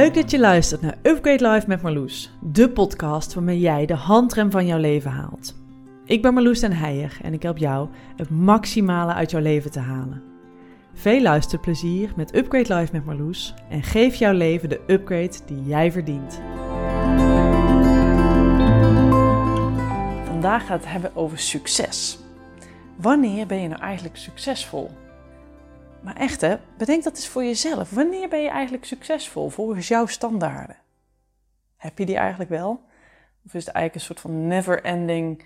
Leuk dat je luistert naar Upgrade Life met Marloes, de podcast waarmee jij de handrem van jouw leven haalt. Ik ben Marloes den Heijer en ik help jou het maximale uit jouw leven te halen. Veel luisterplezier met Upgrade Life met Marloes en geef jouw leven de upgrade die jij verdient. Vandaag gaat het hebben over succes. Wanneer ben je nou eigenlijk succesvol? Maar echt hè, bedenk dat eens voor jezelf. Wanneer ben je eigenlijk succesvol volgens jouw standaarden? Heb je die eigenlijk wel? Of is het eigenlijk een soort van never-ending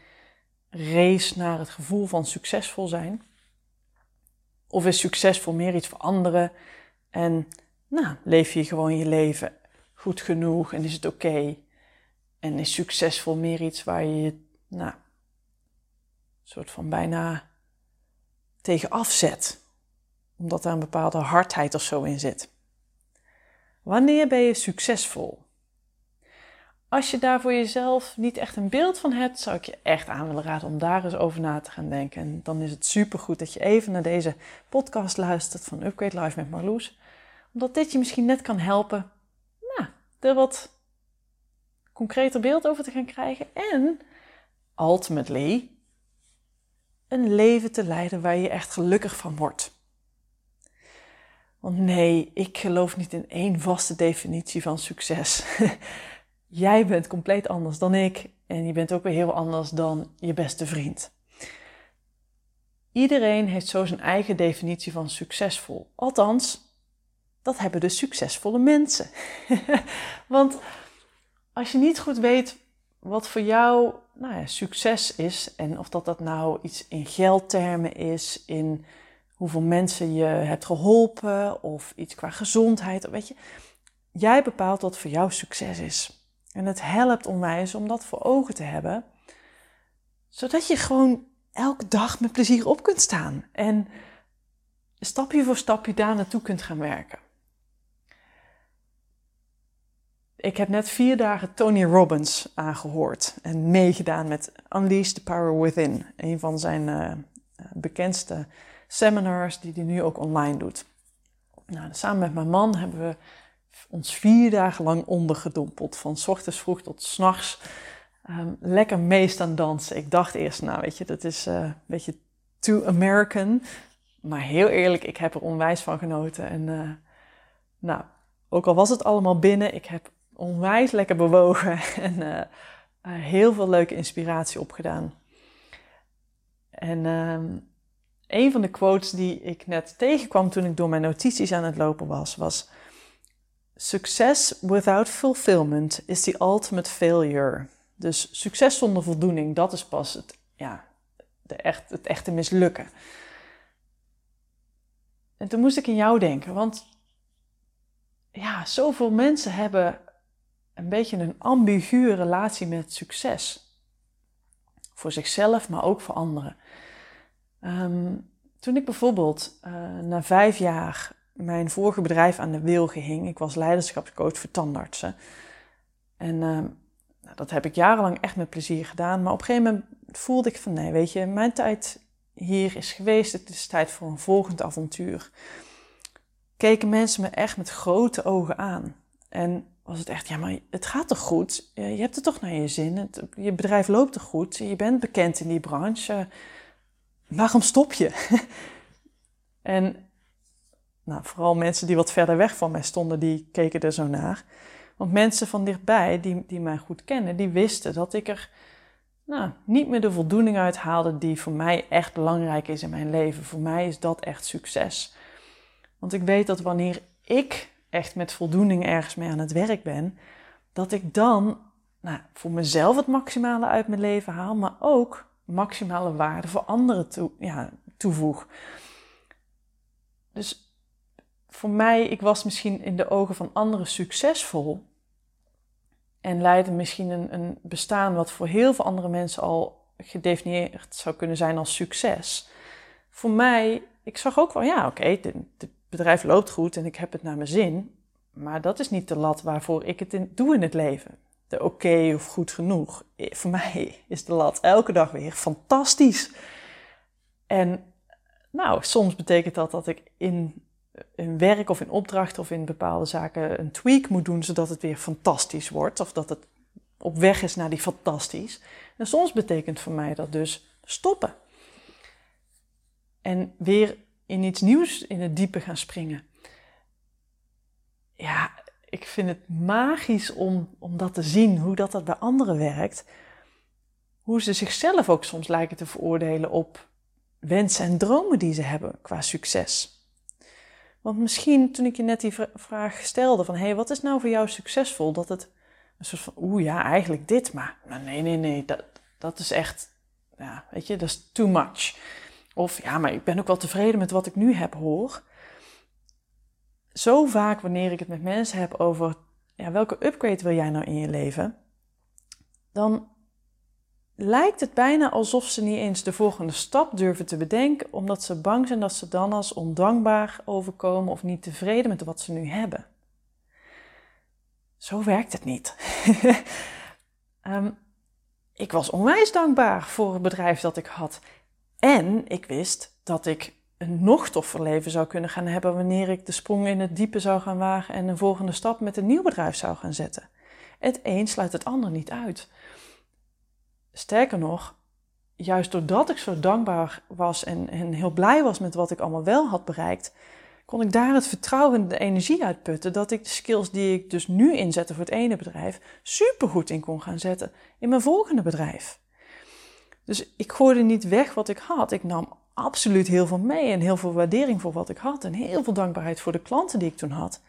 race naar het gevoel van succesvol zijn? Of is succesvol meer iets voor anderen en nou, leef je gewoon je leven goed genoeg en is het oké? En is succesvol meer iets waar je je, nou, soort van bijna tegen afzet? Omdat er een bepaalde hardheid of zo in zit. Wanneer ben je succesvol? Als je daar voor jezelf niet echt een beeld van hebt, zou ik je echt aan willen raden om daar eens over na te gaan denken. En dan is het supergoed dat je even naar deze podcast luistert van Upgrade Life met Marloes. Omdat dit je misschien net kan helpen nou, er wat concreter beeld over te gaan krijgen. En ultimately een leven te leiden waar je echt gelukkig van wordt. Want nee, ik geloof niet in één vaste definitie van succes. Jij bent compleet anders dan ik en je bent ook weer heel anders dan je beste vriend. Iedereen heeft zo zijn eigen definitie van succesvol. Althans, dat hebben de succesvolle mensen. Want als je niet goed weet wat voor jou nou ja, succes is en of dat, dat nou iets in geldtermen is, in hoeveel mensen je hebt geholpen of iets qua gezondheid. Weet je, jij bepaalt wat voor jou succes is. En het helpt onwijs om dat voor ogen te hebben, zodat je gewoon elke dag met plezier op kunt staan en stapje voor stapje daar naartoe kunt gaan werken. Ik heb net vier dagen Tony Robbins aangehoord en meegedaan met Unleash the Power Within, een van zijn uh, bekendste seminars die hij nu ook online doet. Nou, samen met mijn man hebben we ons vier dagen lang ondergedompeld. Van s ochtends vroeg tot s'nachts. Um, lekker meest aan dansen. Ik dacht eerst, nou weet je, dat is uh, een beetje too American. Maar heel eerlijk, ik heb er onwijs van genoten. En uh, nou, ook al was het allemaal binnen, ik heb onwijs lekker bewogen. En uh, heel veel leuke inspiratie opgedaan. En um, een van de quotes die ik net tegenkwam toen ik door mijn notities aan het lopen was, was: Success without fulfillment is the ultimate failure. Dus succes zonder voldoening, dat is pas het, ja, de echt, het echte mislukken. En toen moest ik in jou denken, want ja, zoveel mensen hebben een beetje een ambiguë relatie met succes. Voor zichzelf, maar ook voor anderen. Ehm, toen ik bijvoorbeeld uh, na vijf jaar mijn vorige bedrijf aan de wilgen hing, ik was leiderschapscoach voor tandartsen. En uh, dat heb ik jarenlang echt met plezier gedaan. Maar op een gegeven moment voelde ik van nee, weet je, mijn tijd hier is geweest. Het is tijd voor een volgend avontuur. Keken mensen me echt met grote ogen aan. En was het echt, ja, maar het gaat toch goed? Je hebt het toch naar je zin? Je bedrijf loopt toch goed? Je bent bekend in die branche waarom stop je? en nou, vooral mensen die wat verder weg van mij stonden, die keken er zo naar. Want mensen van dichtbij, die, die mij goed kennen, die wisten dat ik er nou, niet meer de voldoening uit haalde die voor mij echt belangrijk is in mijn leven. Voor mij is dat echt succes. Want ik weet dat wanneer ik echt met voldoening ergens mee aan het werk ben, dat ik dan nou, voor mezelf het maximale uit mijn leven haal, maar ook maximale waarde voor anderen toe, ja, toevoeg. Dus voor mij, ik was misschien in de ogen van anderen succesvol. En leidde misschien een, een bestaan wat voor heel veel andere mensen al gedefinieerd zou kunnen zijn als succes. Voor mij, ik zag ook wel, ja, oké, het bedrijf loopt goed en ik heb het naar mijn zin. Maar dat is niet de lat waarvoor ik het doe in het leven de oké of goed genoeg. Voor mij is de lat elke dag weer fantastisch. En nou, soms betekent dat dat ik in in werk of in opdracht of in bepaalde zaken een tweak moet doen, zodat het weer fantastisch wordt. Of dat het op weg is naar die fantastisch. En soms betekent voor mij dat dus stoppen. En weer in iets nieuws in het diepe gaan springen. Ja, ik vind het magisch om, om dat te zien, hoe dat, dat bij anderen werkt. Hoe ze zichzelf ook soms lijken te veroordelen op wensen en dromen die ze hebben qua succes. Want misschien toen ik je net die vraag stelde van, hé, hey, wat is nou voor jou succesvol? Dat het een soort van, oeh ja, eigenlijk dit, maar, maar nee, nee, nee, dat, dat is echt, ja, weet je, dat is too much. Of ja, maar ik ben ook wel tevreden met wat ik nu heb, hoor. Zo vaak wanneer ik het met mensen heb over, ja, welke upgrade wil jij nou in je leven? Dan lijkt het bijna alsof ze niet eens de volgende stap durven te bedenken, omdat ze bang zijn dat ze dan als ondankbaar overkomen of niet tevreden met wat ze nu hebben. Zo werkt het niet. Ehm, ik was onwijs dankbaar voor het bedrijf dat ik had. En ik wist dat ik een nog toffer leven zou kunnen gaan hebben wanneer ik de sprong in het diepe zou gaan wagen en een volgende stap met een nieuw bedrijf zou gaan zetten. Het een sluit het ander niet uit. Sterker nog, juist doordat ik zo dankbaar was en, en heel blij was met wat ik allemaal wel had bereikt, kon ik daar het vertrouwen en de energie uitputten dat ik de skills die ik dus nu inzette voor het ene bedrijf supergoed in kon gaan zetten in mijn volgende bedrijf. Dus ik gooide niet weg wat ik had. Ik nam absoluut heel veel mee en heel veel waardering voor wat ik had en heel veel dankbaarheid voor de klanten die ik toen had.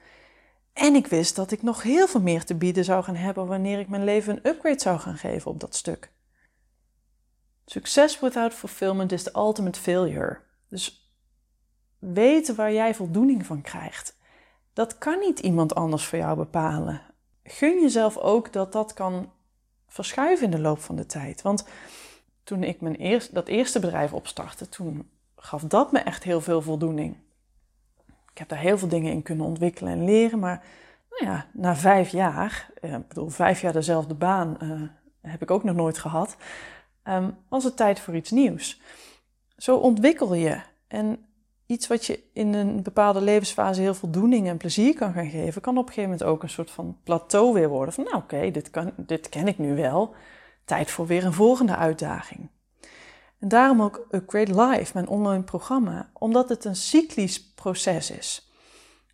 En ik wist dat ik nog heel veel meer te bieden zou gaan hebben wanneer ik mijn leven een upgrade zou gaan geven op dat stuk. Success without fulfillment is the ultimate failure. Dus weten waar jij voldoening van krijgt. Dat kan niet iemand anders voor jou bepalen. Gun jezelf ook dat dat kan verschuiven in de loop van de tijd. Want toen ik mijn eerst, dat eerste bedrijf opstartte, toen gaf dat me echt heel veel voldoening. Ik heb daar heel veel dingen in kunnen ontwikkelen en leren, maar nou ja, na vijf jaar, eh, ik bedoel, vijf jaar dezelfde baan uh, heb ik ook nog nooit gehad, um, was het tijd voor iets nieuws. Zo ontwikkel je. En iets wat je in een bepaalde levensfase heel voldoening en plezier kan gaan geven, kan op een gegeven moment ook een soort van plateau weer worden. Van nou oké, dit dit, dit ken ik nu wel. Tijd voor weer een volgende uitdaging. En daarom ook Upgrade Live, mijn online programma, omdat het een cyclisch proces is.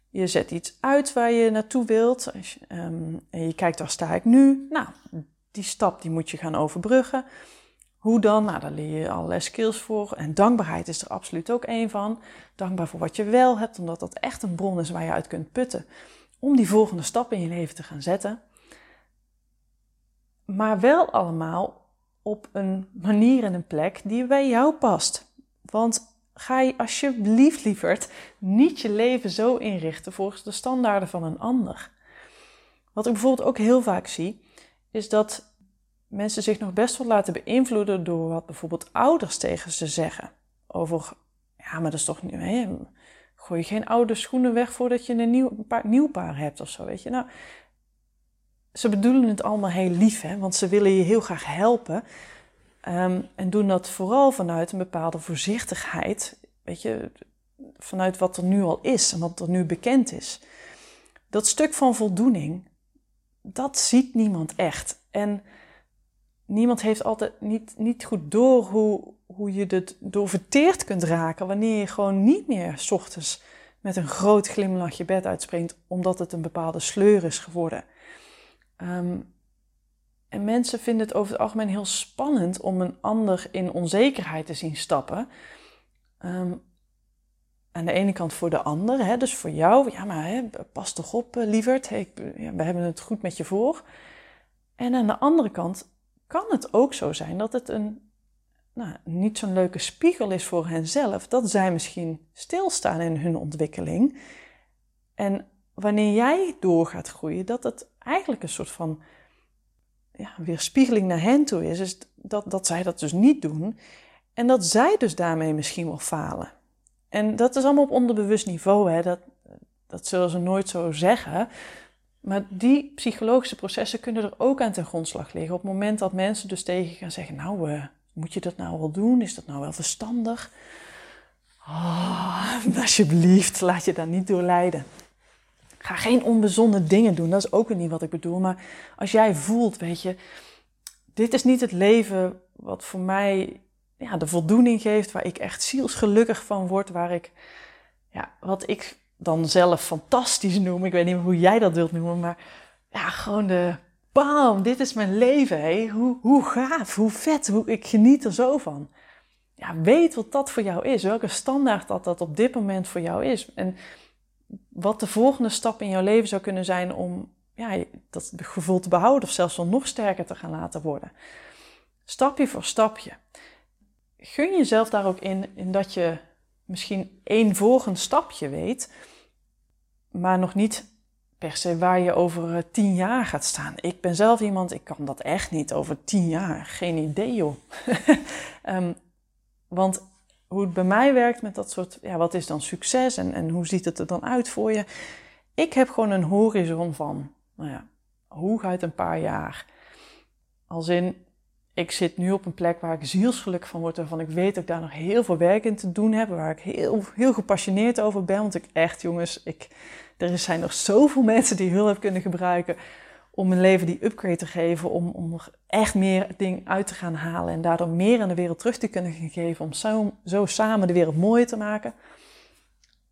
Je zet iets uit waar je naartoe wilt um, en je kijkt waar sta ik nu. Nou, die stap die moet je gaan overbruggen. Hoe dan? Nou, daar leer je allerlei skills voor. En dankbaarheid is er absoluut ook één van. Dankbaar voor wat je wel hebt, omdat dat echt een bron is waar je uit kunt putten. Om die volgende stap in je leven te gaan zetten. Maar wel allemaal op een manier en een plek die bij jou past. Want ga je alsjeblieft, lieverd, niet je leven zo inrichten volgens de standaarden van een ander. Wat ik bijvoorbeeld ook heel vaak zie, is dat mensen zich nog best wel laten beïnvloeden door wat bijvoorbeeld ouders tegen ze zeggen. Over, ja, maar dat is toch niet, hè, gooi je geen oude schoenen weg voordat je een nieuw, paar, nieuw paar hebt of zo, weet je. Nou, ze bedoelen het allemaal heel lief, hè, want ze willen je heel graag helpen. Um, en doen dat vooral vanuit een bepaalde voorzichtigheid, weet je, vanuit wat er nu al is en wat er nu bekend is. Dat stuk van voldoening, dat ziet niemand echt. En niemand heeft altijd niet, niet goed door hoe, hoe je het door verteerd kunt raken wanneer je gewoon niet meer s ochtends met een groot glimlach je bed uitspringt omdat het een bepaalde sleur is geworden. Ehm, en mensen vinden het over het algemeen heel spannend om een ander in onzekerheid te zien stappen. Um, aan de ene kant voor de ander, hè, dus voor jou, ja maar hè, pas toch op uh, lieverd, ja, we hebben het goed met je voor. En aan de andere kant kan het ook zo zijn dat het een nou, niet zo'n leuke spiegel is voor henzelf, dat zij misschien stilstaan in hun ontwikkeling. En wanneer jij door gaat groeien, dat het eigenlijk een soort van ja, weerspiegeling naar hen toe is, dat, dat zij dat dus niet doen en dat zij dus daarmee misschien wel falen. En dat is allemaal op onderbewust niveau, hè? Dat, dat zullen ze nooit zo zeggen. Maar die psychologische processen kunnen er ook aan ten grondslag liggen. Op het moment dat mensen dus tegen gaan zeggen: Nou, uh, moet je dat nou wel doen? Is dat nou wel verstandig? Oh, alsjeblieft, laat je daar niet door leiden. Ga geen onbezonnen dingen doen, dat is ook niet wat ik bedoel. Maar als jij voelt, weet je, dit is niet het leven wat voor mij ja, de voldoening geeft, waar ik echt zielsgelukkig van word, waar ik, ja, wat ik dan zelf fantastisch noem. Ik weet niet hoe jij dat wilt noemen, maar ja, gewoon de bam, dit is mijn leven. Hé. Hoe, hoe gaaf, hoe vet, hoe, ik geniet er zo van. Ja, weet wat dat voor jou is, welke standaard dat dat op dit moment voor jou is. En wat de volgende stap in jouw leven zou kunnen zijn om ja, dat gevoel te behouden of zelfs wel nog sterker te gaan laten worden. Stapje voor stapje. Gun jezelf daar ook in, in dat je misschien één volgend stapje weet, maar nog niet per se waar je over eh, tien jaar gaat staan. Ik ben zelf iemand, ik kan dat echt niet over tien jaar. Geen idee joh. um, want hoe het bij mij werkt met dat soort, ja, wat is dan succes en, en hoe ziet het er dan uit voor je? Ik heb gewoon een horizon van, nou ja, hooguit een paar jaar. Als in, ik zit nu op een plek waar ik zielsgeluk van word, waarvan ik weet dat ik daar nog heel veel werk in te doen heb, waar ik heel, heel gepassioneerd over ben. Want ik echt, jongens, ik, er zijn nog zoveel mensen die hulp kunnen gebruiken om mijn leven die upgrade te geven, om, om er echt meer dingen uit te gaan halen en daardoor meer aan de wereld terug te kunnen geven, om zo, zo samen de wereld mooier te maken.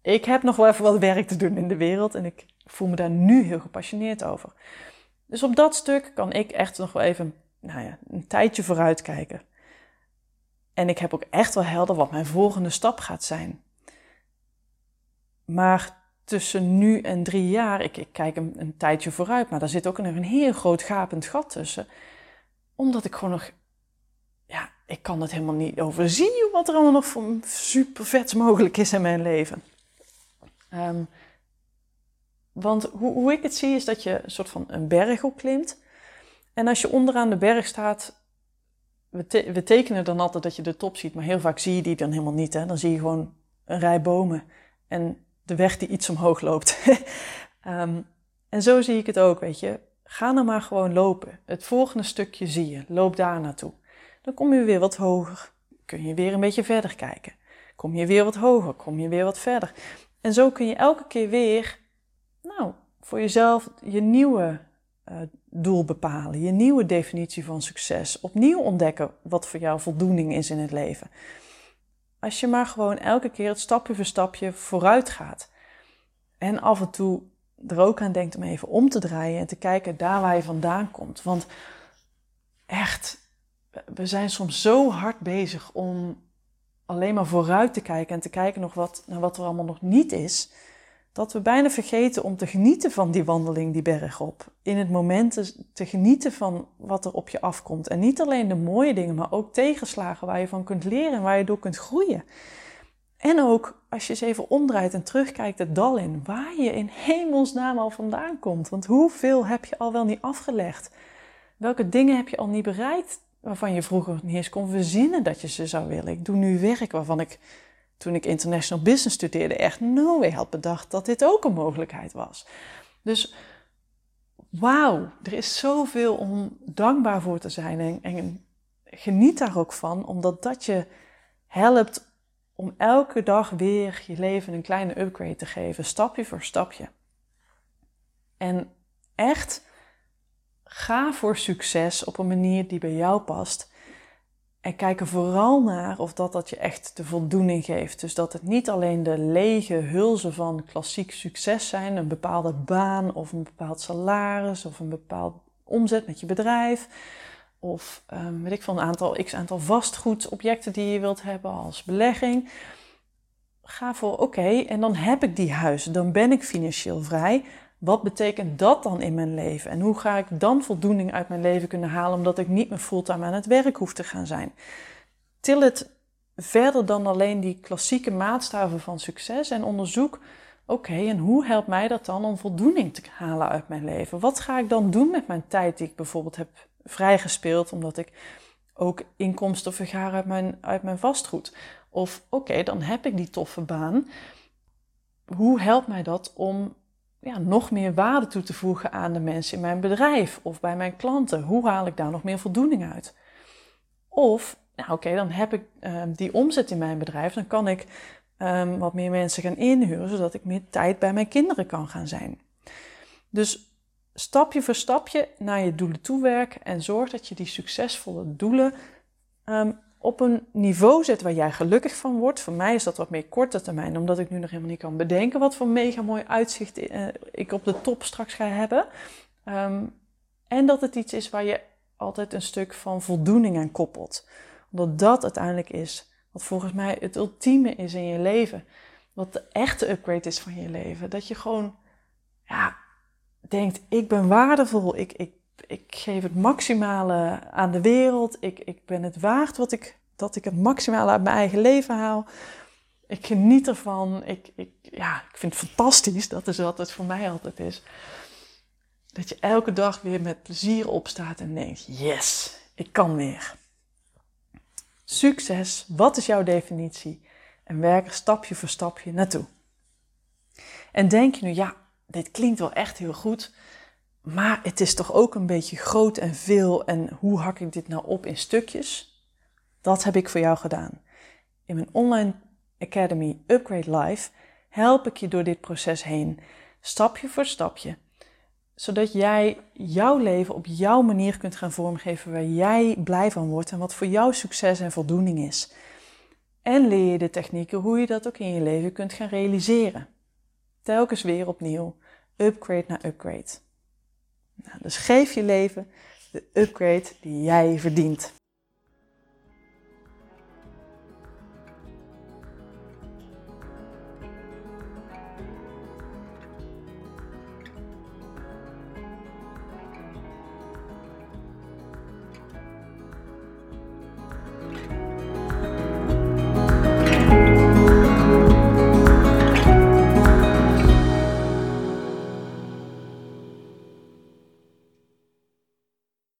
Ik heb nog wel even wat werk te doen in de wereld en ik voel me daar nu heel gepassioneerd over. Dus op dat stuk kan ik echt nog wel even nou ja, een tijdje vooruit kijken. En ik heb ook echt wel helder wat mijn volgende stap gaat zijn. Maar tussen nu en drie jaar, ik, ik kijk een, een, tijdje vooruit, maar daar zit ook nog een heel groot gapend gat tussen. Omdat ik gewoon nog, ja, ik kan het helemaal niet overzien wat er allemaal nog voor super vets mogelijk is in mijn leven. Um, want hoe, hoe, ik het zie is dat je een soort van een berg opklimt. En als je onderaan de berg staat, we, we tekenen dan altijd dat je de top ziet, maar heel vaak zie je die dan helemaal niet. Hè? Dan zie je gewoon een rij bomen. En de weg die iets omhoog loopt. um, en zo zie ik het ook, weet je. Ga nou maar gewoon lopen. Het volgende stukje zie je. Loop daar naartoe. Dan kom je weer wat hoger. Kun je weer een beetje verder kijken. Kom je weer wat hoger. Kom je weer wat verder. En zo kun je elke keer weer, nou, voor jezelf je nieuwe uh, doel bepalen. Je nieuwe definitie van succes. Opnieuw ontdekken wat voor jou voldoening is in het leven. Als je maar gewoon elke keer het stapje voor stapje vooruit gaat. En af en toe er ook aan denkt om even om te draaien en te kijken daar waar je vandaan komt. Want echt, we zijn soms zo hard bezig om alleen maar vooruit te kijken en te kijken nog wat, naar wat er allemaal nog niet is dat we bijna vergeten om te genieten van die wandeling die berg op. In het moment te, genieten van wat er op je afkomt. En niet alleen de mooie dingen, maar ook tegenslagen waar je van kunt leren en waar je door kunt groeien. En ook als je eens even omdraait en terugkijkt het dal in, waar je in hemelsnaam al vandaan komt. Want hoeveel heb je al wel niet afgelegd? Welke dingen heb je al niet bereikt waarvan je vroeger niet eens kon verzinnen dat je ze zou willen? Ik doe nu werk waarvan ik toen ik international business studeerde, echt no had bedacht dat dit ook een mogelijkheid was. Dus wauw, er is zoveel om dankbaar voor te zijn en, en geniet daar ook van, omdat dat je helpt om elke dag weer je leven een kleine upgrade te geven, stapje voor stapje. En echt ga voor succes op een manier die bij jou past. En kijk er vooral naar of dat, dat je echt de voldoening geeft. Dus dat het niet alleen de lege hulzen van klassiek succes zijn, een bepaalde baan of een bepaald salaris of een bepaald omzet met je bedrijf. Of um, weet ik van een aantal x aantal vastgoedobjecten die je wilt hebben als belegging. Ga voor oké, en dan heb ik die huizen, dan ben ik financieel vrij. Wat betekent dat dan in mijn leven? En hoe ga ik dan voldoening uit mijn leven kunnen halen omdat ik niet meer fulltime aan het werk hoef te gaan zijn? Til het verder dan alleen die klassieke maatstaven van succes en onderzoek, oké, en hoe helpt mij dat dan om voldoening te halen uit mijn leven? Wat ga ik dan doen met mijn tijd die ik bijvoorbeeld heb vrijgespeeld omdat ik ook inkomsten vergaar uit mijn, uit mijn vastgoed? Of oké, dan heb ik die toffe baan. Hoe helpt mij dat om ja, nog meer waarde toe te voegen aan de mensen in mijn bedrijf of bij mijn klanten? Hoe haal ik daar nog meer voldoening uit? Of, nou oké, dan heb ik uh, die omzet in mijn bedrijf, dan kan ik ehm, wat meer mensen gaan inhuren, zodat ik meer tijd bij mijn kinderen kan gaan zijn. Dus stapje voor stapje naar je doelen toe werken en zorg dat je die succesvolle doelen ehm, op een niveau zet waar jij gelukkig van wordt. Voor mij is dat wat meer korte termijn, omdat ik nu nog helemaal niet kan bedenken wat voor mega mooi uitzicht eh, ik op de top straks ga hebben. Ehm, en dat het iets is waar je altijd een stuk van voldoening aan koppelt. Omdat dat uiteindelijk is wat volgens mij het ultieme is in je leven. Wat de echte upgrade is van je leven. Dat je gewoon ja, denkt, ik ben waardevol. Ik, ik, ik geef het maximale aan de wereld. Ik, ik ben het waard wat ik, dat ik het maximale uit mijn eigen leven haal. Ik geniet ervan. Ik, ik, ja, ik vind het fantastisch. Dat is wat het voor mij altijd is. Dat je elke dag weer met plezier opstaat en denkt: yes, ik kan weer. Succes, wat is jouw definitie? En werk er stapje voor stapje naartoe. En denk je nu, ja, dit klinkt wel echt heel goed, maar het is toch ook een beetje groot en veel en hoe hak ik dit nou op in stukjes? Dat heb ik voor jou gedaan. In mijn online academy Upgrade Life help ik je door dit proces heen, stapje voor stapje zodat jij jouw leven op jouw manier kunt gaan vormgeven waar jij blij van wordt en wat voor jou succes en voldoening is. En leer je de technieken hoe je dat ook in je leven kunt gaan realiseren. Telkens weer opnieuw, upgrade naar upgrade. Nou, dus geef je leven de upgrade die jij verdient.